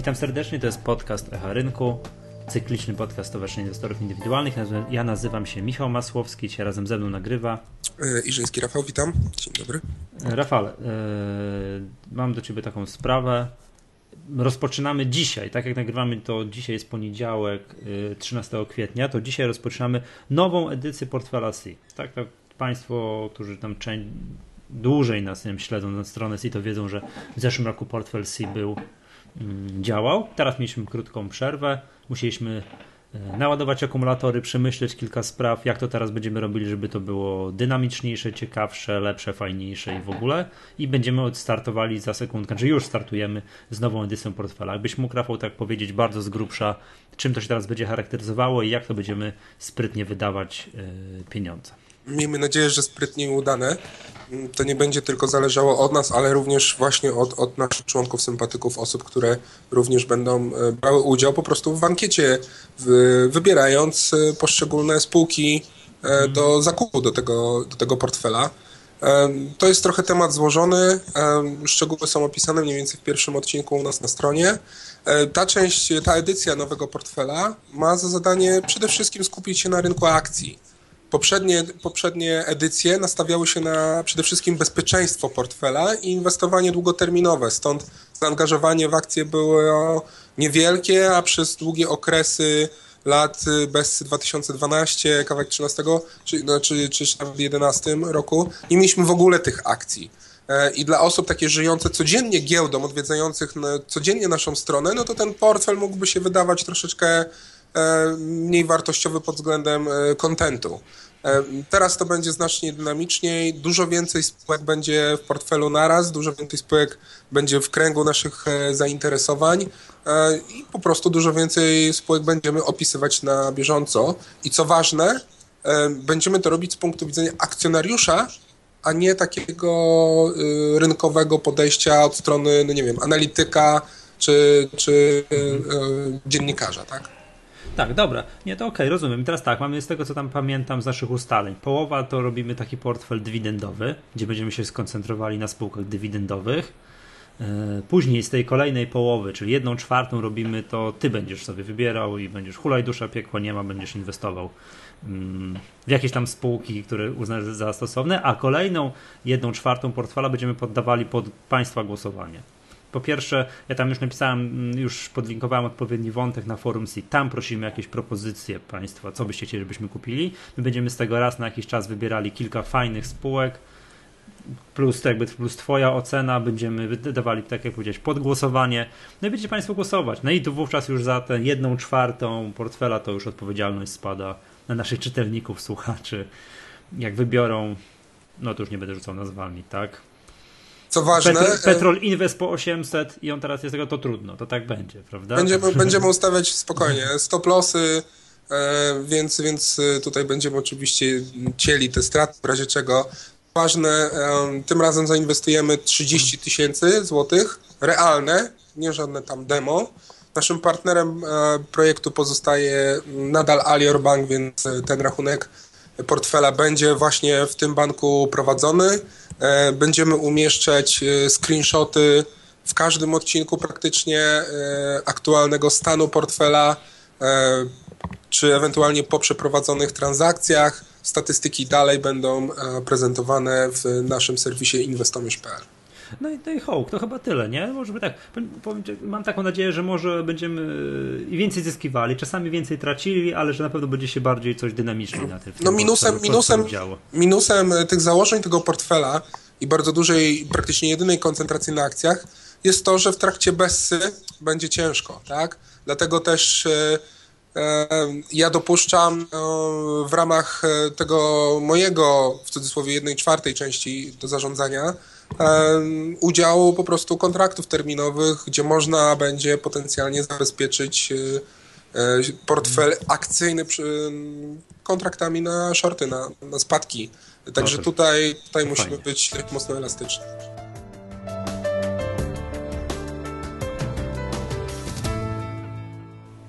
Witam serdecznie, to jest podcast Echa Rynku, cykliczny podcast Stowarzyszenia Inwestorów Indywidualnych. Ja nazywam się Michał Masłowski, dzisiaj razem ze mną nagrywa. E, Iżyński Rafał, witam. Dzień dobry. Rafał, yy, mam do Ciebie taką sprawę. Rozpoczynamy dzisiaj, tak jak nagrywamy to dzisiaj jest poniedziałek, yy, 13 kwietnia, to dzisiaj rozpoczynamy nową edycję Portfela C. Tak, tak Państwo, którzy tam część, dłużej nas nie wiem, śledzą na stronę C, to wiedzą, że w zeszłym roku Portfel C był działał. Teraz mieliśmy krótką przerwę, musieliśmy e, naładować akumulatory, przemyśleć kilka spraw, jak to teraz będziemy robili, żeby to było dynamiczniejsze, ciekawsze, lepsze, fajniejsze i w ogóle. I będziemy odstartowali za sekundkę, czy już startujemy z nową edycją portfela. Jakbyś mógł, Rafał, tak powiedzieć bardzo z grubsza, czym to się teraz będzie charakteryzowało i jak to będziemy sprytnie wydawać yy, pieniądze. Miejmy nadzieję, że sprytnie i udane. To nie będzie tylko zależało od nas, ale również właśnie od, od naszych członków, sympatyków, osób, które również będą e, brały udział po prostu w ankiecie, wybierając e, poszczególne spółki e, do zakupu do tego, do tego portfela. To jest trochę temat złożony. Szczegóły są opisane mniej więcej w pierwszym odcinku u nas na stronie. Ta część, ta edycja nowego portfela ma za zadanie przede wszystkim skupić się na rynku akcji Poprzednie, poprzednie edycje nastawiały się na przede wszystkim bezpieczeństwo portfela i inwestowanie długoterminowe, stąd zaangażowanie w akcje było niewielkie, a przez długie okresy lat bez 2012, kawałek 13, czy, no, czy, w 11 roku nie mieliśmy w ogóle tych akcji. E, I dla osób takie żyjące codziennie giełdą, odwiedzających codziennie naszą stronę, no to ten portfel mógłby się wydawać troszeczkę mniej wartościowy pod względem e, kontentu. E, teraz to będzie znacznie dynamiczniej, dużo więcej spółek będzie w portfelu naraz, dużo więcej spółek będzie w kręgu naszych zainteresowań i po prostu dużo więcej spółek będziemy opisywać na bieżąco. I co ważne, będziemy to robić z punktu widzenia akcjonariusza, a nie takiego rynkowego podejścia od strony, no nie wiem, analityka czy, czy dziennikarza, tak? Tak, dobra. Nie, to okej, okay, rozumiem. Teraz tak, mamy z tego, co tam pamiętam z naszych ustaleń. Połowa to robimy taki portfel dywidendowy, gdzie będziemy się skoncentrowali na spółkach dywidendowych. E, później z tej kolejnej połowy, czyli jedną czwartą robimy to ty będziesz sobie wybierał i będziesz hulaj dusza piekła nie ma, będziesz inwestował mm, w jakieś tam spółki, które uznasz za stosowne, a kolejną jedną czwartą portfela będziemy poddawali pod państwa głosowanie. Po pierwsze, ja tam już napisałem, mm, już podlinkowałem odpowiedni wątek na forum C. Tam prosimy jakieś propozycje Państwa, co byście chcieli, żebyśmy kupili. My będziemy z tego raz na jakiś czas wybierali kilka fajnych spółek, plus, jakby, plus Twoja ocena, będziemy wydawali, tak jak powiedziałeś, pod głosowanie. No i będziecie Państwo głosować. No i tu wówczas już za tę jedną czwartą portfela to już odpowiedzialność spada na naszych czytelników, słuchaczy. Jak wybiorą, no to już nie będę rzucał nazwami, tak? Co ważne. Petrol, Petrol Inwest po 800 i on teraz jest tego, to trudno, to tak będzie, prawda? Będziemy, będziemy ustawiać spokojnie. Stop losy, e, więc, więc tutaj będziemy oczywiście cieli te straty, w razie czego. Ważne, tym razem zainwestujemy 30 tysięcy złotych, realne, nie żadne tam demo. Naszym partnerem e, projektu pozostaje nadal Alior Bank, więc ten rachunek portfela będzie właśnie w tym banku prowadzony. E, będziemy umieszczać e, screenshoty w każdym odcinku praktycznie e, aktualnego stanu portfela, czy ewentualnie po przeprowadzonych transakcjach. Statystyki dalej będą prezentowane w naszym serwisie inwestomierz.pl. No i, no i to chyba tyle, nie? Może by tak, powiem, mam taką nadzieję, że może będziemy i więcej zyskiwali, czasami więcej tracili, ale że na pewno będzie się bardziej coś dynamicznie na tym. No minusem, minusem, minusem tych założeń tego portfela i bardzo dużej, praktycznie jedynej koncentracji na akcjach jest to, że w trakcie bessy będzie ciężko, tak? Dlatego też e, e, ja dopuszczam e, w ramach tego mojego, w cudzysłowie, jednej czwartej części do zarządzania udziału po prostu kontraktów terminowych, gdzie można będzie potencjalnie zabezpieczyć portfel akcyjny kontraktami na shorty, na, na spadki. Także tutaj, tutaj musimy być mocno elastyczni.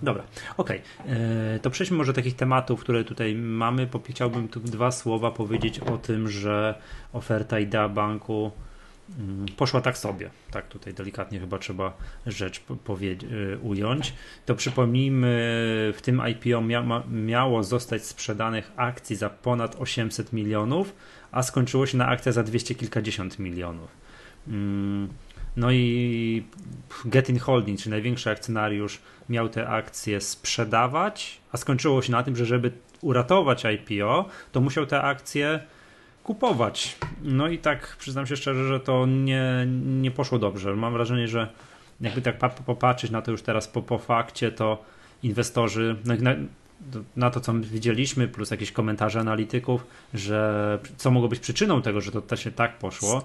Dobra, okej. Okay. E, to przejdźmy może do takich tematów, które tutaj mamy. Chciałbym tu dwa słowa powiedzieć o tym, że oferta idea banku poszła tak sobie. Tak tutaj delikatnie chyba trzeba rzecz y, ująć. To przypomnijmy, w tym IPO mia miało zostać sprzedanych akcji za ponad 800 milionów, a skończyło się na akcjach za 200 kilkadziesiąt milionów. Mm, no i Getin Holding, czyli największy akcjonariusz, miał te akcje sprzedawać, a skończyło się na tym, że żeby uratować IPO, to musiał te akcje kupować. No i tak przyznam się szczerze, że to nie, nie poszło dobrze. Mam wrażenie, że jakby tak popatrzeć na to już teraz po, po fakcie, to inwestorzy, no, na, na to, co widzieliśmy, plus jakieś komentarze analityków, że co mogło być przyczyną tego, że to też się tak poszło.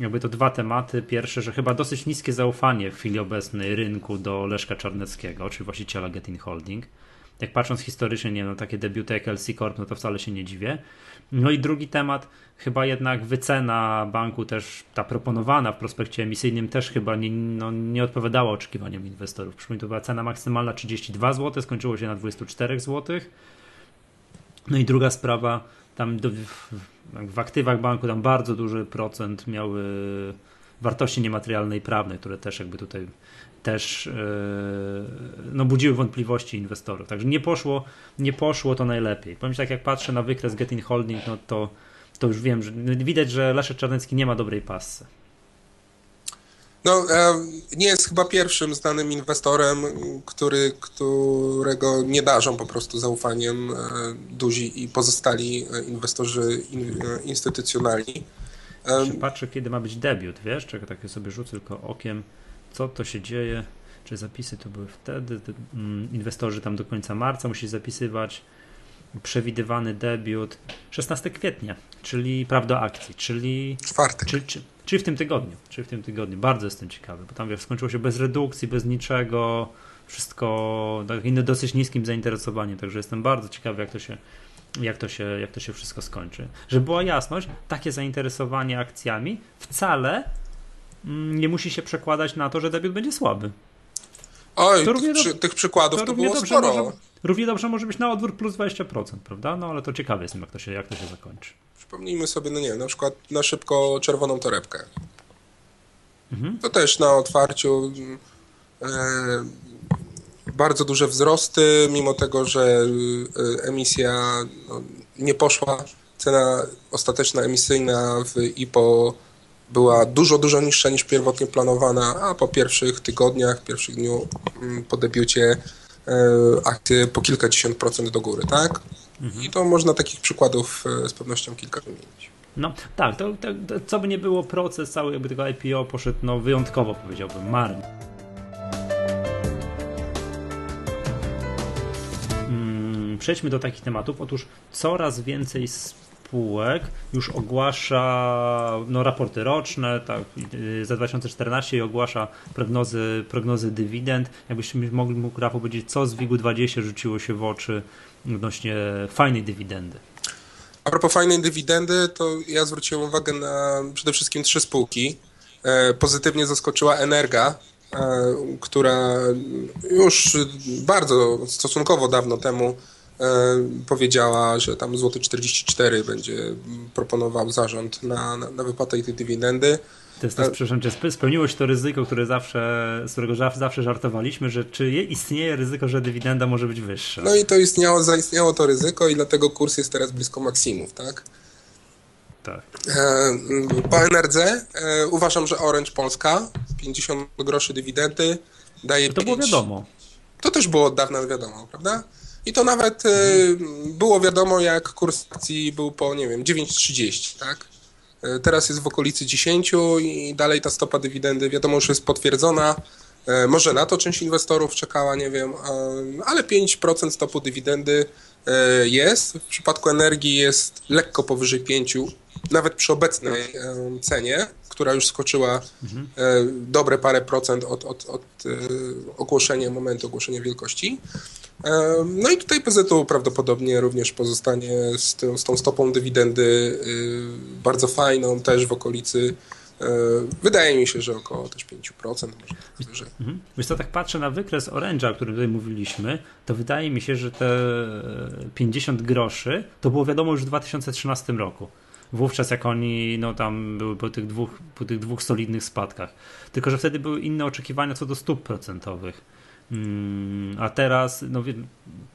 Jakby to dwa tematy. Pierwsze, że chyba dosyć niskie zaufanie w chwili obecnej rynku do Leszka Czarneckiego, czyli właściciela Getin Holding. Jak patrząc historycznie, nie no, takie debiuty jak LC Corp, no to wcale się nie dziwię. No i drugi temat, chyba jednak wycena banku też, ta proponowana w prospekcie emisyjnym też chyba nie, no, nie odpowiadała oczekiwaniom inwestorów. Przypomnę, to była cena maksymalna 32 zł, skończyło się na 24 zł. No i druga sprawa, tam w, aktywach banku tam bardzo duży procent miały wartości niematerialnej prawnej, które też jakby tutaj też e, no, budziły wątpliwości inwestorów. Także nie poszło, nie poszło to najlepiej. Powiem tak, jak patrzę na wykres Getting Holding, no to, to już wiem, że widać, że Leszek Czarnecki nie ma dobrej pasy. No, e, nie jest chyba pierwszym znanym inwestorem, który, którego nie darzą po prostu zaufaniem e, duzi i pozostali inwestorzy instytucjonalni. Patrzę, kiedy ma być debiut, wiesz? Czekaj, takie sobie rzucę tylko okiem co to się dzieje, czy zapisy to były wtedy, mm, inwestorzy tam do końca marca musi zapisywać, przewidywany debiut 16 kwietnia, czyli prawda akcji, czyli czwartek. Czy, czy, w tym tygodniu, czy w tym tygodniu. Bardzo jestem ciekawy, bo tam wiesz, skończyło się bez redukcji, bez niczego, wszystko tak, dosyć niskim zainteresowaniem, także jestem bardzo ciekawy, jak to się jak to, się, jak to się wszystko skończy. Żeby była jasność, takie zainteresowanie akcjami wcale nie musi się przekładać na to, że debiut będzie słaby. Oj, to tych, przy, tych przykładów to, to było sporo. Może, równie dobrze może być na odwrót plus 20%, prawda? No ale to ciekawe jestem, jak to się, jak to się zakończy. Przypomnijmy sobie, no nie na przykład na szybko czerwoną torebkę. Mhm. To też na otwarciu e, bardzo duże wzrosty, mimo tego, że e, emisja no, nie poszła, cena ostateczna emisyjna w IPO była dużo, dużo niższa niż pierwotnie planowana, a po pierwszych tygodniach, pierwszych dniu mm, po debiucie e, akcje po kilkadziesiąt procent do góry, tak? Mhm. I to można takich przykładów e, z pewnością kilka wymienić. No tak, to, to, to, co by nie było, proces cały jakby tego IPO poszedł no, wyjątkowo, powiedziałbym, marnie. Hmm, przejdźmy do takich tematów. Otóż coraz więcej spółek już ogłasza no, raporty roczne, tak, za 2014 i ogłasza prognozy, prognozy dywidend. Jakbyśmy mogli mógł Rafał powiedzieć, co z WIG-20 rzuciło się w oczy odnośnie fajnej dywidendy. A propos fajnej dywidendy, to ja zwróciłem uwagę na przede wszystkim trzy spółki. E, pozytywnie zaskoczyła Energa, e, która już bardzo stosunkowo dawno temu powiedziała, że tam złoty 44 będzie proponował zarząd na, na, na wypłatę tej dywidendy. To jest to, e, przepraszam cię, spełniło się to ryzyko, które zawsze, z którego zawsze żartowaliśmy, że czy istnieje ryzyko, że dywidenda może być wyższa? No i to istniało, zaistniało to ryzyko i dlatego kurs jest teraz blisko maksimów, tak? Tak. E, po NRD uważam, że Orange Polska 50 groszy dywidendy daje To 5. było wiadomo. To też było od dawna wiadomo, prawda? I to nawet e, było wiadomo, jak kurs akcji był po, nie wiem, 9,30, tak? E, teraz jest w okolicy 10 i dalej ta stopa dywidendy, wiadomo, już jest potwierdzona. E, może na to część inwestorów czekała, nie wiem, ale 5% stopu dywidendy jest. W przypadku energii jest lekko powyżej 5, nawet przy obecnej cenie, która już skoczyła mhm. dobre parę procent od, od, od ogłoszenia, momentu ogłoszenia wielkości. No i tutaj PZU prawdopodobnie również pozostanie z, tym, z tą stopą dywidendy bardzo fajną, też w okolicy Wydaje mi się, że około też 5%, może wyżej. Mhm. Wiesz co, tak patrzę na wykres Orange'a, o którym tutaj mówiliśmy, to wydaje mi się, że te 50 groszy to było wiadomo już w 2013 roku. Wówczas jak oni no tam były po tych dwóch, po tych dwóch solidnych spadkach. Tylko, że wtedy były inne oczekiwania co do stóp procentowych. Mm, a teraz, no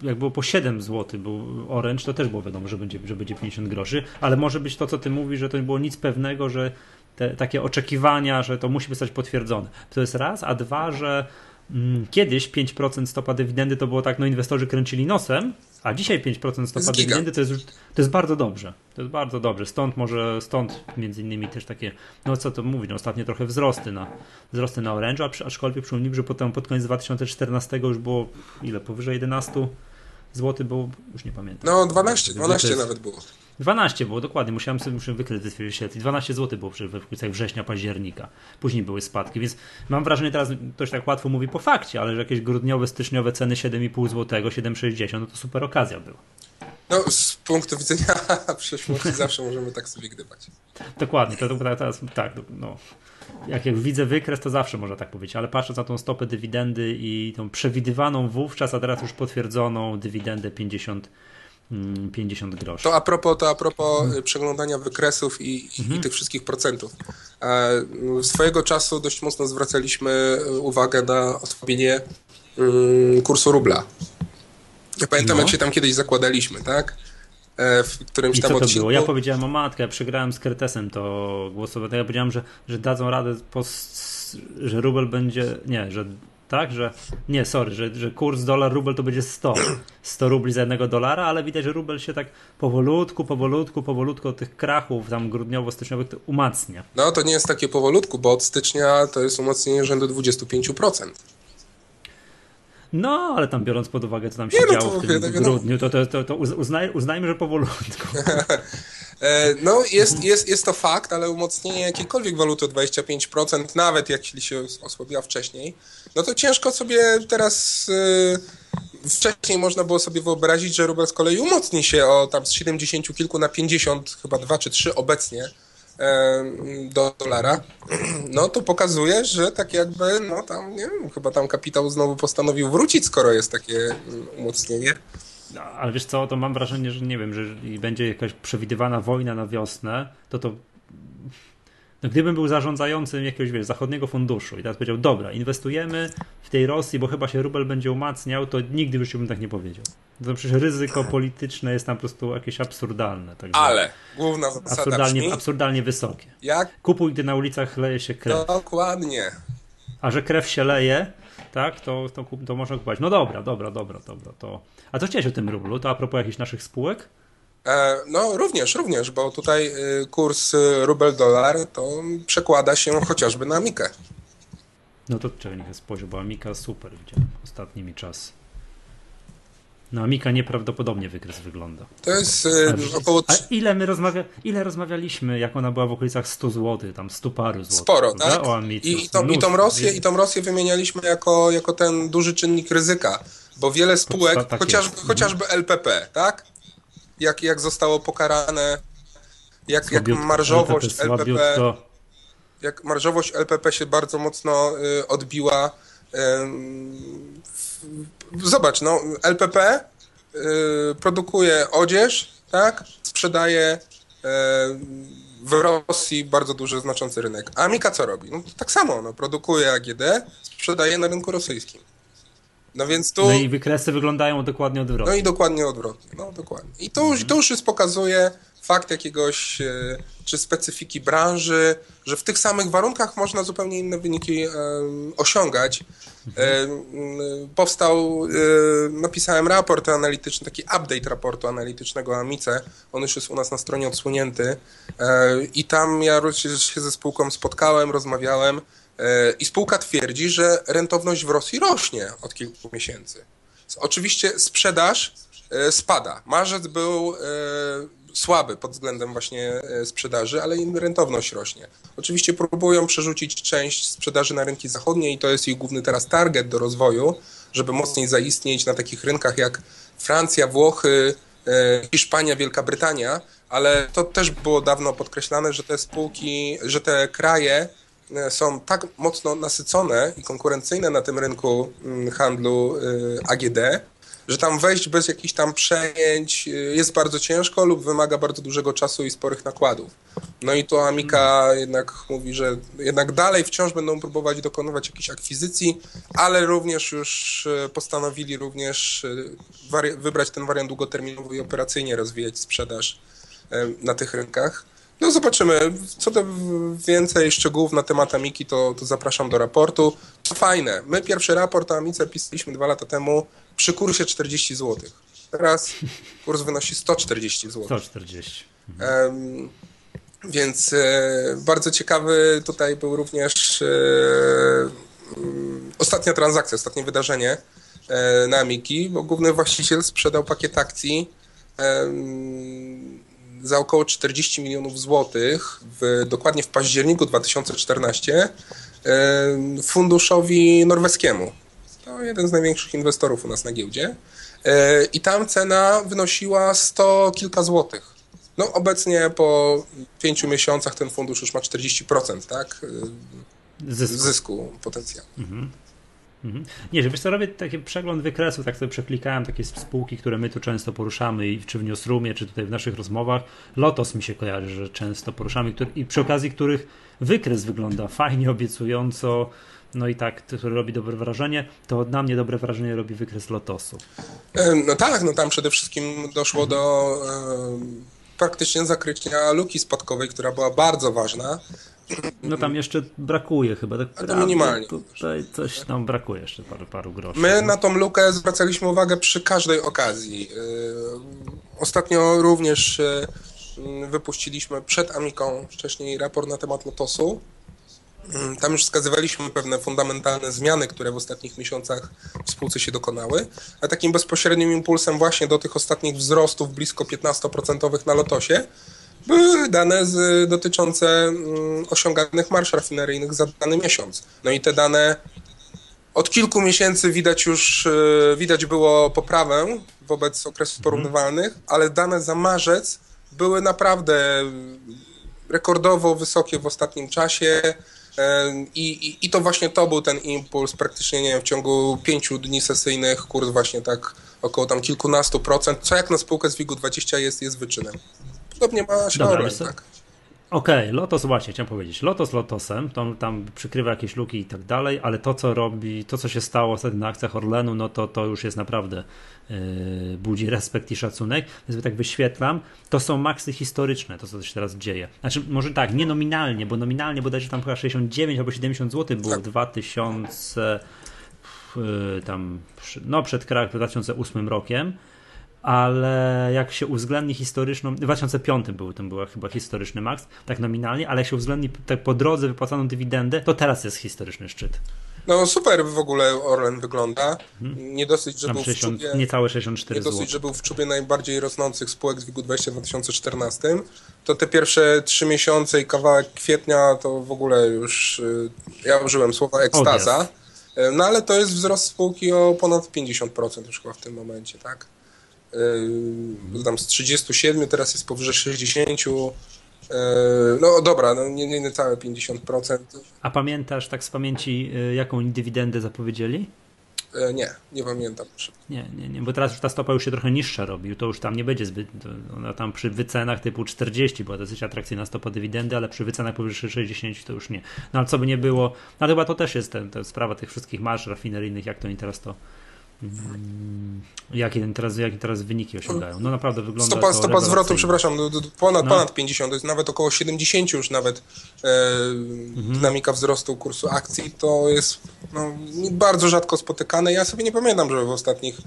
jak było po 7 zł był Orange, to też było wiadomo, że będzie, że będzie 50 groszy, ale może być to, co ty mówisz, że to nie było nic pewnego, że te takie oczekiwania, że to musi zostać potwierdzone. To jest raz, a dwa, że mm, kiedyś 5% stopa dywidendy to było tak, no inwestorzy kręcili nosem, a dzisiaj 5% stopa dywidendy to jest, to jest bardzo dobrze. To jest bardzo dobrze. Stąd może, stąd między innymi też takie, no co to mówić, no ostatnio trochę wzrosty na, wzrosty na Orange, aczkolwiek przypomnijmy, że potem pod koniec 2014 już było ile, powyżej 11 zł było, już nie pamiętam. No 12, 12 jest, nawet było. 12 było, dokładnie, musiałem sobie muszę wykryć wyświetlić. 12 zł było przy, w okolicach września, października. Później były spadki, więc mam wrażenie, teraz to się tak łatwo mówi po fakcie, ale że jakieś grudniowe, styczniowe ceny 7,5 zł, 7,60, no to super okazja była. No, z punktu widzenia przyszłości zawsze możemy tak sobie gdybać. Dokładnie, to, to teraz tak, no. Jak, jak widzę wykres, to zawsze można tak powiedzieć, ale patrzę na tą stopę dywidendy i tą przewidywaną wówczas, a teraz już potwierdzoną dywidendę 50 50 mm, groszy. To a propos, to a propos mhm. przeglądania wykresów i, mhm. i, tych wszystkich procentów. E, swojego czasu dość mocno zwracaliśmy uwagę na osłabienie mm, kursu rubla. Ja pamiętam, no. jak się tam kiedyś zakładaliśmy, tak? E, w którymś I tam co to odcinku. było? Ja powiedziałem o matkę, ja przegrałem z Kertesem to głosowanie. Ja powiedziałem, że, że dadzą radę, że rubel będzie, nie, że tak, że nie, sorry, że, że kurs dolar-rubel to będzie 100, 100 rubli za jednego dolara, ale widać, że rubel się tak powolutku, powolutku, powolutku od tych krachów tam grudniowo-styczniowych umacnia. No to nie jest takie powolutku, bo od stycznia to jest umocnienie rzędu 25%. No, ale tam biorąc pod uwagę, co tam się nie, no działo no w tym no, grudniu, to, to, to, to uznaj, uznajmy, że powolutku. E, no, jest, jest, jest to fakt, ale umocnienie jakiejkolwiek waluty o 25%, nawet jeśli się osłabiła wcześniej, no to ciężko sobie teraz. Yy, wcześniej można było sobie wyobrazić, że rubel z kolei umocni się o tam z 70 kilku na 50, chyba 2 czy 3 obecnie do dolara, no to pokazuje, że tak jakby, no tam, nie wiem, chyba tam kapitał znowu postanowił wrócić, skoro jest takie mm, umocnienie. No, ale wiesz co, to mam wrażenie, że nie wiem, że będzie jakaś przewidywana wojna na wiosnę, to to no gdybym był zarządzającym jakiegoś wiesz, zachodniego funduszu i teraz powiedział, dobra, inwestujemy w tej Rosji, bo chyba się rubel będzie umacniał, to nigdy już bym tak nie powiedział. To przecież ryzyko polityczne jest tam po prostu jakieś absurdalne. Także Ale główna zasada absurdalnie, brzmi, absurdalnie wysokie. Jak? Kupuj, gdy na ulicach leje się krew. Dokładnie. A że krew się leje, tak, to, to, to można kupować. No dobra, dobra, dobra, dobra. To... A co chciałeś o tym rublu? To a propos jakichś naszych spółek? E, no również, również, bo tutaj y, kurs y, rubel-dolar to przekłada się chociażby na Amikę. No to czekaj, niech spojrzę, bo Amika super widziałem ostatnimi czas. No Amika nieprawdopodobnie wykres wygląda. To jest y, około... A ile my rozmawia... ile rozmawialiśmy, jak ona była w okolicach 100 zł, tam 100 paru złotych. Sporo, tak? O Amice, I, i, tą, i, tą Rosję, I tą Rosję wymienialiśmy jako, jako ten duży czynnik ryzyka, bo wiele spółek, tak chociażby, chociażby LPP, tak? Jak, jak zostało pokarane, jak, jak marżowość LPP, jak marżowość LPP się bardzo mocno y, odbiła. zobacz, no, LPP y, produkuje odzież, tak? Sprzedaje w Rosji bardzo duży, znaczący rynek. A Mika co robi? No, tak samo, no, produkuje AGD, sprzedaje na rynku rosyjskim. No więc tu... No i wykresy wyglądają dokładnie odwrotnie. No i dokładnie odwrotnie, no dokładnie. I to, już, to już już pokazuje fakt jakiegoś, e, czy specyfiki branży, że w tych samych warunkach można zupełnie inne wyniki e, osiągać. E, powstał, napisałem raport analityczny, taki update raportu analitycznego Amice, on już jest u nas na stronie odsłonięty i tam ja się ze spółką spotkałem, rozmawiałem, E, I spółka twierdzi, że rentowność w Rosji rośnie od kilku miesięcy. Oczywiście sprzedaż e, spada. Marzec był e, słaby pod względem właśnie sprzedaży, ale rentowność rośnie. Oczywiście próbują przerzucić część sprzedaży na rynki zachodnie i to jest ich główny teraz target do rozwoju, żeby mocniej zaistnieć na takich rynkach jak Francja, Włochy, Hiszpania, Wielka Brytania, ale to też było dawno podkreślane, że te spółki, że te kraje E, są tak mocno nasycone i konkurencyjne na tym rynku mm, handlu e, AGD, że tam wejść bez jakichś tam przejęć y, jest bardzo ciężko lub wymaga bardzo dużego czasu i sporych nakładów. No i to Amika jednak mówi, że jednak dalej wciąż będą próbować dokonywać jakichś akwizycji, ale również już postanowili również wybrać ten wariant długoterminowy i operacyjnie rozwijać sprzedaż na tych rynkach. No zobaczymy. Co do więcej szczegółów na temat Amiki, to, to zapraszam do raportu. To fajne. My pierwszy raport o Amice pisaliśmy dwa lata temu przy kursie 40 zł. Teraz kurs wynosi 140 zł. 140. Um, więc e, bardzo ciekawy tutaj był również e, um, ostatnia transakcja, ostatnie wydarzenie e, na Amiki, bo główny właściciel sprzedał pakiet akcji za około 40 milionów złotych, w, dokładnie w październiku 2014, funduszowi norweskiemu. To jeden z największych inwestorów u nas na giełdzie. E, I tam cena wynosiła 100 kilka złotych. No obecnie po pięciu miesiącach ten fundusz już ma 40%, tak? Zysku, zysku potencjału. Mhm. Mhm. Nie, że wiesz co, robię taki przegląd wykresu, tak sobie przeklikałem takie spółki, które my tu często poruszamy i czy w Newsroomie, czy tutaj w naszych rozmowach. Lotos mi się kojarzy, że często poruszamy który, i przy okazji których wykres wygląda fajnie, obiecująco, no i tak, który robi dobre wrażenie, to na mnie dobre wrażenie robi wykres Lotosu. No tak, no tam przede wszystkim doszło mhm. do praktycznie zakrycia luki spadkowej, która była bardzo ważna. No tam jeszcze brakuje chyba. Tak to minimalnie. Tutaj coś nam brakuje jeszcze paru, paru groszy. My na tą lukę zwracaliśmy uwagę przy każdej okazji. E, ostatnio również e, wypuściliśmy przed Amiką wcześniej raport na temat Lotosu. Mm, tam już wskazywaliśmy pewne fundamentalne zmiany, które w ostatnich miesiącach w spółce się dokonały, a takim bezpośrednim impulsem właśnie do tych ostatnich wzrostów blisko 15% na Lotosie były dane z, dotyczące mm, osiąganych marsz rafineryjnych za dany miesiąc. No i te dane od kilku miesięcy widać już, e, widać było poprawę wobec okresów mhm. porównywalnych, ale dane za marzec były naprawdę rekordowo wysokie w ostatnim czasie. I, i, I to właśnie to był ten impuls, praktycznie nie wiem, w ciągu pięciu dni sesyjnych kurs właśnie tak około tam kilkunastu procent, co jak na spółkę z WIG-20 jest, jest wyczynem. Podobnie ma się Dobra, tak. Okej, okay, Lotos właśnie chciałem powiedzieć. Lotos Lotosem, to tam przykrywa jakieś luki i tak dalej, ale to co robi, to co się stało ostatnio na akcjach Orlenu, no to, to już jest naprawdę yy, budzi respekt i szacunek. Więc tak wyświetlam, to są maksy historyczne, to co się teraz dzieje. Znaczy, może tak, nie nominalnie, bo nominalnie bodajże tam chyba 69 albo 70 zł było w 2000 yy, tam, no przed 2008 rokiem ale jak się uwzględni historyczną, w 2005 był, to był chyba historyczny maks, tak nominalnie, ale jak się uwzględni tak po drodze wypłacaną dywidendę, to teraz jest historyczny szczyt. No super w ogóle Orlen wygląda. Hmm. Nie dosyć, że Tam był 60, w czubie, niecałe 64 Nie dosyć, że był w czubie najbardziej rosnących spółek z WIG-20 w 2014, to te pierwsze trzy miesiące i kawałek kwietnia to w ogóle już, y, ja użyłem słowa ekstaza. No ale to jest wzrost spółki o ponad 50% już chyba w tym momencie, tak? Yy, tam z 37, teraz jest powyżej 60. Yy, no dobra, no nie, nie całe 50%. A pamiętasz tak z pamięci, yy, jaką dywidendę zapowiedzieli? Nie, nie pamiętam. Nie, nie, nie, bo teraz już ta stopa już się trochę niższa robi, to już tam nie będzie zbyt, ona tam przy wycenach typu 40 była dosyć atrakcyjna stopa dywidendy, ale przy wycenach powyżej 60 to już nie. No ale co by nie było, no chyba to też jest ten, ta sprawa tych wszystkich marsz rafineryjnych, jak to oni teraz to jakie teraz, jakie teraz wyniki osiągają. No naprawdę wygląda stopa, to Stopa zwrotu, przepraszam, ponad, no. ponad 50, to jest nawet około 70 już nawet e, mhm. dynamika wzrostu kursu akcji, to jest no, bardzo rzadko spotykane. Ja sobie nie pamiętam, żeby w ostatnich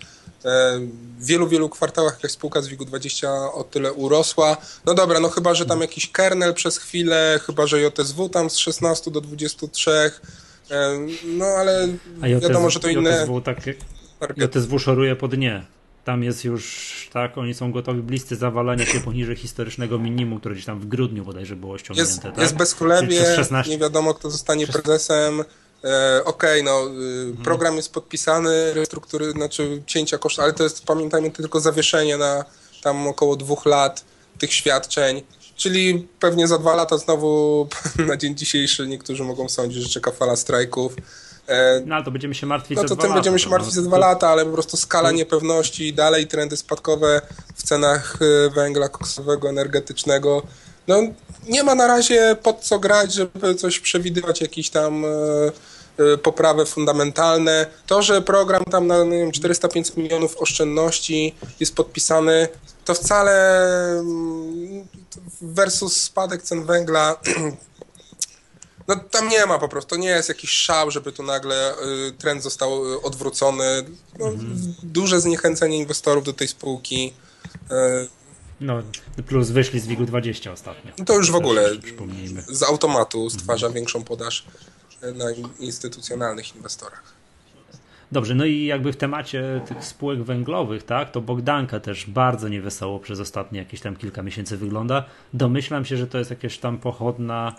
e, wielu, wielu kwartałach jakaś spółka z WIG-20 o tyle urosła. No dobra, no chyba, że tam jakiś kernel przez chwilę, chyba, że JSW tam z 16 do 23, e, no ale wiadomo, że to inne... JSW tak JSW szoruje po dnie. Tam jest już, tak, oni są gotowi bliscy zawalania się poniżej historycznego minimum, które gdzieś tam w grudniu bodajże było ściągnięte. Jest, tak? jest bezchlebie, 16... nie wiadomo kto zostanie prezesem. E, Okej, okay, no, y, mhm. program jest podpisany, restruktury, znaczy cięcia kosztów, ale to jest, pamiętajmy, tylko zawieszenie na tam około dwóch lat tych świadczeń. Czyli pewnie za dwa lata znowu na dzień dzisiejszy niektórzy mogą sądzić, że czeka fala strajków. E, no ale to będziemy się martwić no, za to tym będziemy się martwić no, za dwa lata, ale po prostu skala niepewności, dalej trendy spadkowe w cenach e, węgla koksowego, energetycznego. No nie ma na razie pod co grać, żeby coś przewidywać, jakiś tam poprawy fundamentalne. To, że program tam na 400-500 milionów oszczędności jest podpisany, to wcale mm, versus spadek cen węgla no tam nie ma po prostu, to nie jest jakiś szał, żeby tu nagle y, trend został y, odwrócony. No, mhm. Duże zniechęcenie inwestorów do tej spółki. Y, no, plus wyszli z WIG-20 ostatnio. To już w ogóle z automatu stwarza mhm. większą podaż na instytucjonalnych inwestorach. Dobrze, no i jakby w temacie tych spółek węglowych, tak, to Bogdanka też bardzo niewesoło przez ostatnie jakieś tam kilka miesięcy wygląda. Domyślam się, że to jest jakieś tam pochodna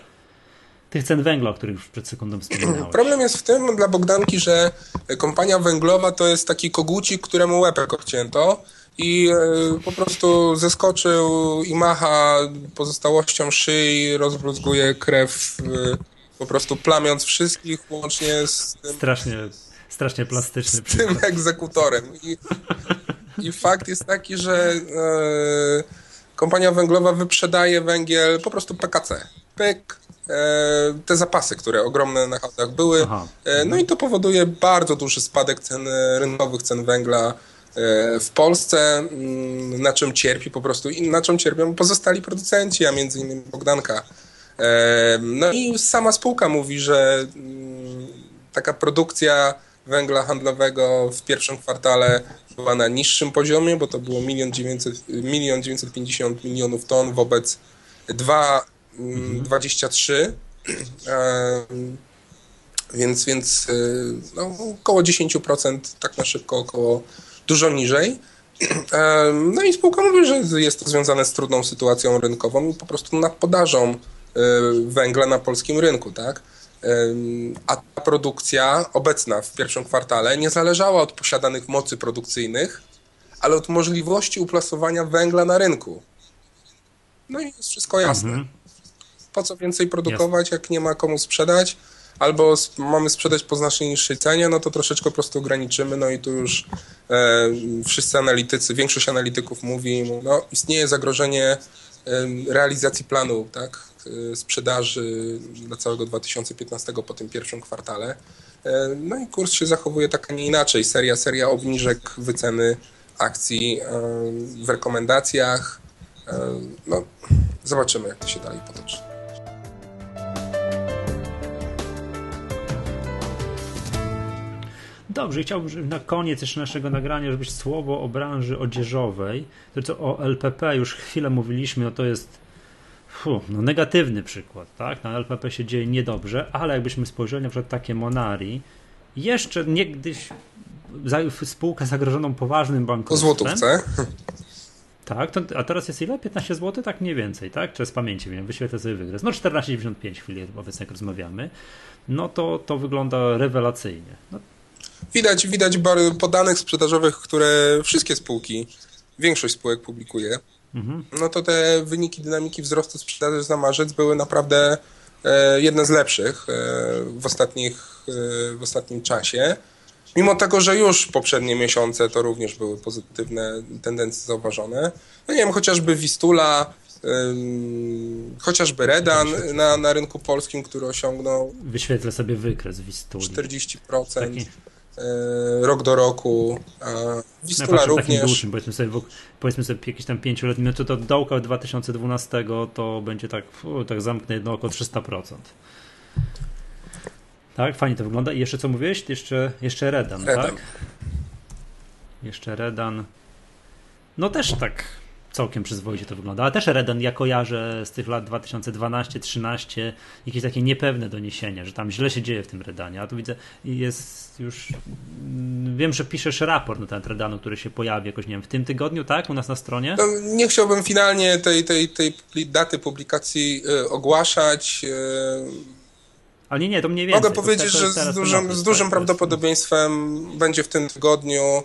tych cen węgla, o których już przed sekundą wspominałem. Problem jest w tym dla Bogdanki, że kompania węglowa to jest taki kogucik, któremu łepek odcięto i e, po prostu zeskoczył i macha pozostałością szyi, rozbruzguje krew, e, po prostu plamiąc wszystkich, łącznie z tym... Strasznie, strasznie plastyczny. Z tym egzekutorem. I, I, fakt jest taki, że e, kompania węglowa wyprzedaje węgiel po prostu PKC. Pyk, te zapasy, które ogromne na handlach były. Aha. E, no i to powoduje bardzo duży spadek cen rynkowych, cen węgla e, w Polsce, mm, na czym cierpi po prostu i na czym cierpią pozostali producenci, a między innymi Bogdanka. No i sama spółka mówi, że mm, taka produkcja węgla handlowego w pierwszym kwartale była na niższym poziomie, bo to było 1 950 milionów ton wobec 2 23, więc, więc no, około 10%, tak na szybko, około dużo niżej. No i spółka mówi, że jest to związane z trudną sytuacją rynkową i po prostu nad podażą e, węgla na polskim rynku, tak? A ta produkcja obecna w pierwszym kwartale nie zależała od posiadanych mocy produkcyjnych, ale od możliwości uplasowania węgla na rynku. No i jest wszystko jasne. Mhm po co więcej produkować, jak nie ma komu sprzedać, albo mamy sprzedać po znacznie niższej cenie, no to troszeczkę po prostu ograniczymy, no i tu już e, wszyscy analitycy, większość analityków mówi, no istnieje zagrożenie e, realizacji planu, tak, e, sprzedaży dla całego 2015 po tym pierwszym kwartale. E, no i kurs się zachowuje tak, a nie inaczej. Seria, seria obniżek wyceny akcji w rekomendacjach. No, zobaczymy, jak to się dalej potoczy. Dobrze, chciałbym na koniec jeszcze naszego nagrania, żebyś słowo o branży odzieżowej, to co o LPP już chwilę mówiliśmy, no to jest fu, no negatywny przykład, tak? Na LPP się dzieje niedobrze, ale jakbyśmy spojrzeli na przykład takie Monari, jeszcze niegdyś spółkę zagrożoną poważnym bankructwem. Po złotówce. Tak, to, a teraz jest ile? 15 zł? Tak mniej więcej, tak? Czy z pamięci wiem, wyświetlę sobie wykres. No 14,95 w chwili obecnie jak rozmawiamy. No to, to wygląda rewelacyjnie. No, Widać, widać po danych sprzedażowych, które wszystkie spółki, większość spółek publikuje, mhm. no to te wyniki dynamiki wzrostu sprzedaży za marzec były naprawdę e, jedne z lepszych e, w, ostatnich, e, w ostatnim czasie. Mimo tego, że już poprzednie miesiące to również były pozytywne tendencje zauważone. No nie wiem, chociażby Wistula, chociażby Redan na, na rynku polskim, który osiągnął. Wyświetlę sobie wykres Wistuli. 40%. Taki, rok do roku. Wistula no, również. Dłuższym, powiedzmy sobie, powiedzmy sobie jakieś tam pięcioletni, no to, to dołka 2012 to będzie tak, fu, tak zamknę jedno oko 300%. Tak, fajnie to wygląda. I jeszcze co mówiłeś? Jeszcze, jeszcze Redan, Redan. tak? Jeszcze Redan. No też tak całkiem przyzwoicie to wygląda. Ale też Reden ja kojarzę z tych lat 2012-13 jakieś takie niepewne doniesienia, że tam źle się dzieje w tym Redanie. A tu widzę, jest już. Wiem, że piszesz raport na ten Redanu, który się pojawi jakoś, nie wiem, w tym tygodniu, tak? U nas na stronie? No, nie chciałbym finalnie tej, tej, tej daty publikacji y, ogłaszać. Y... Ale nie, nie, to mniej więcej. Mogę powiedzieć, że z dużym, z dużym tak, prawdopodobieństwem będzie w tym tygodniu.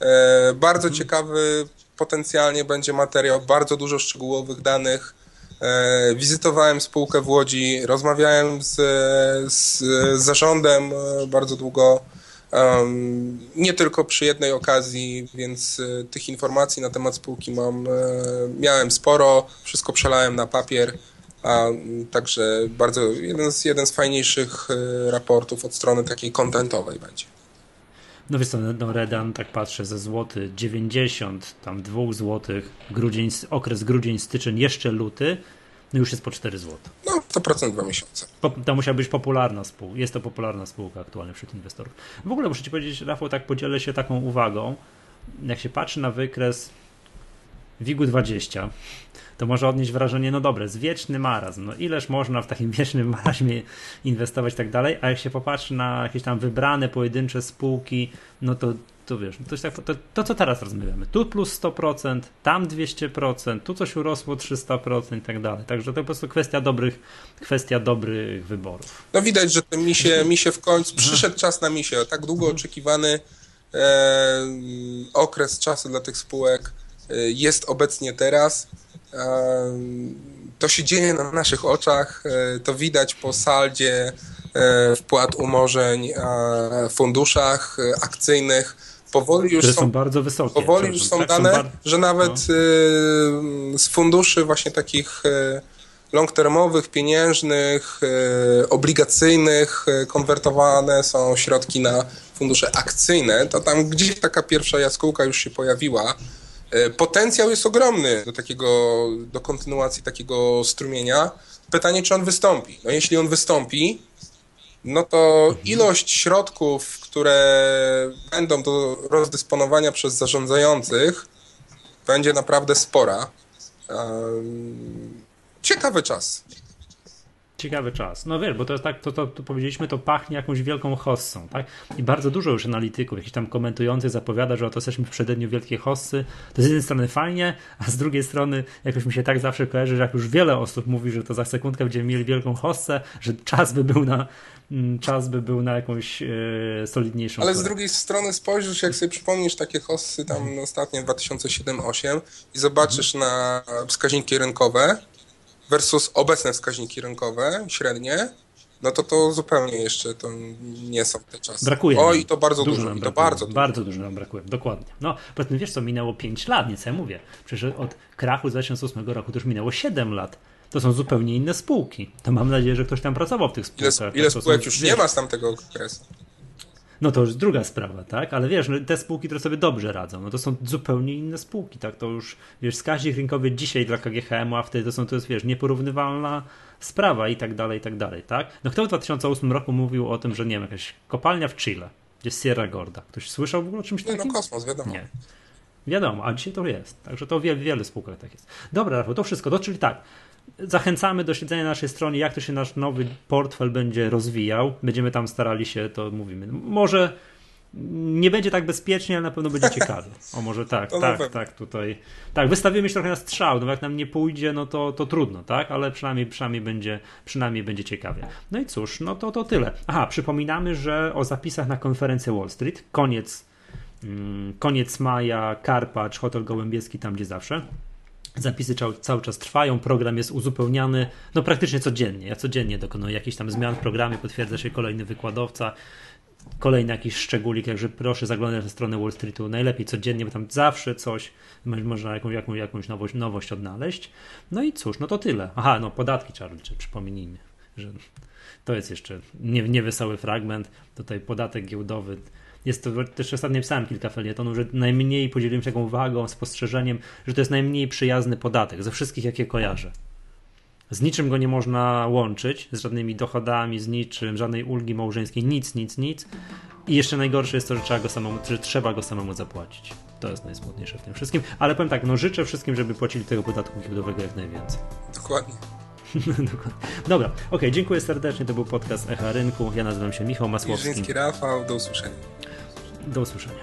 E, bardzo hmm. ciekawy potencjalnie będzie materiał, bardzo dużo szczegółowych danych E, wizytowałem spółkę w Łodzi, rozmawiałem z, z, zarządem e, bardzo długo, nie tylko przy jednej okazji, więc e, tych informacji na temat spółki mam, miałem sporo, wszystko przelałem na papier, a także bardzo jeden z, jeden z fajniejszych raportów od strony takiej kontentowej będzie. No wiesz co, no Redan, tak patrzę, ze złoty 90, tam 2 złotych, grudzień, okres grudzień, styczeń, jeszcze luty, no już jest po 4 zł. No, 100% dwa miesiące. to musiała być popularna spółka. Jest to popularna spółka aktualnie wśród inwestorów. W ogóle muszę Ci powiedzieć, Rafał, tak podzielę się taką uwagą. Jak się patrzy na wykres WIG-u 20, to może odnieść wrażenie, no dobre, z wieczny marazm, no ileż można w takim wiecznym marazmie inwestować i tak dalej, a jak się popatrzy na jakieś tam wybrane pojedyncze spółki, no to to wiesz, to, tak, to, to, co teraz rozmawiamy, tu plus 100%, tam 200%, tu coś urosło 300% i tak dalej. Także to po prostu kwestia dobrych, kwestia dobrych wyborów. No widać, że ten misie, misie w końcu, przyszedł czas na misie, tak długo oczekiwany e, okres czasu dla tych spółek e, jest obecnie teraz. To się dzieje na naszych oczach, e, to widać po saldzie e, wpłat umorzeń, funduszach e, akcyjnych. Powoli już są, są, bardzo wysokie. Powoli już są tak, dane, są że nawet no. z funduszy właśnie takich long-termowych, pieniężnych, obligacyjnych konwertowane są środki na fundusze akcyjne, to tam gdzieś taka pierwsza jaskółka już się pojawiła potencjał jest ogromny do takiego, do kontynuacji takiego strumienia. Pytanie, czy on wystąpi. No jeśli on wystąpi, no to ilość środków, które będą do rozdysponowania przez zarządzających, będzie naprawdę spora. Ciekawy czas. Ciekawy czas. No wiesz, bo to jest tak, to, to, to powiedzieliśmy, to pachnie jakąś wielką hossą, tak? I bardzo dużo już analityków, jakichś tam komentujących zapowiada, że oto jesteśmy w przededniu wielkiej hossy. To z jednej strony fajnie, a z drugiej strony jakoś mi się tak zawsze kojarzy, że jak już wiele osób mówi, że to za sekundkę będziemy mieli wielką hossę, że czas by był na, mm, czas by był na jakąś e, solidniejszą. Ale z drugiej strony spojrzysz, jak sobie przypomnisz takie hossy tam mhm. ostatnie 2007-2008 i zobaczysz na wskaźniki rynkowe, versus obecne wskaźniki rynkowe, średnie, no to to zupełnie jeszcze to nie są te czasy. Brakuje. O, i to bardzo dużo, dużo i to bardzo dużo. Bardzo dużo nam brakuje, dokładnie. No, poza wiesz co, minęło 5 lat, nic ja mówię. Przecież od krachu z 2008 roku to już minęło 7 lat. To są zupełnie inne spółki. To mam nadzieję, że ktoś tam pracował w tych spółkach. Ile, ile spółek już wiesz, nie ma z tamtego okresu? No to już druga sprawa, tak? Ale wiesz, no, te spółki, które sobie dobrze radzą, no to są zupełnie inne spółki, tak? To już, wiesz, wskaźnik rynkowy dzisiaj dla KGHM-u, a wtedy to są, to jest, wiesz, nieporównywalna sprawa i tak dalej, i tak dalej, tak? No kto w 2008 roku mówił o tym, że nie wiem, jakaś kopalnia w Chile, gdzie jest Sierra Gorda. Ktoś słyszał w ogóle o czymś takim? Nie, no kosmos, wiadomo. Nie. Wiadomo, a dzisiaj to jest. Także to w wielu, wielu spółkach tak jest. Dobra, Rafał, to wszystko. To, czyli tak, Zachęcamy do śledzenia naszej strony, jak to się nasz nowy portfel będzie rozwijał. Będziemy tam starali się, to mówimy. Może nie będzie tak bezpiecznie, ale na pewno będzie ciekawie. O może tak, to tak, tak, tutaj. Tak, wystawimy się trochę na strzał, no jak nam nie pójdzie, no to, to trudno, tak, ale przynajmniej, przynajmniej, będzie, przynajmniej będzie ciekawie. No i cóż, no to, to tyle. Aha, przypominamy, że o zapisach na konferencję Wall Street, koniec, mm, koniec maja, Karpacz, Hotel Gołębieski, tam gdzie zawsze. Zapisy cały czas trwają, program jest uzupełniany no praktycznie codziennie. Ja codziennie dokonuję jakichś tam zmian w programie, potwierdza się kolejny wykładowca, kolejny jakiś szczególik, także proszę zaglądać na stronę Wall Streetu najlepiej codziennie, bo tam zawsze coś, można jakąś, jakąś, jakąś nowość, nowość odnaleźć. No i cóż, no to tyle. Aha, no podatki liczyć, przypomnijmy, że to jest jeszcze nie, niewesoły fragment. Tutaj podatek giełdowy jest to też ostatnio pisałem kilka felietonów, że najmniej podzieliłem się taką uwagą, spostrzeżeniem, że to jest najmniej przyjazny podatek ze wszystkich, jakie kojarzę. Z niczym go nie można łączyć, z żadnymi dochodami, z niczym, żadnej ulgi małżeńskiej, nic, nic, nic. I jeszcze najgorsze jest to, że trzeba go samemu, że trzeba go samemu zapłacić. To jest najsmutniejsze w tym wszystkim. Ale powiem tak, no życzę wszystkim, żeby płacili tego podatku giełdowego jak najwięcej. Dokładnie. Dobra, okej, okay, dziękuję serdecznie. To był podcast Echa Rynku. Ja nazywam się Michał Masłowski. Rafał, do usłyszenia. Do usłyszenia.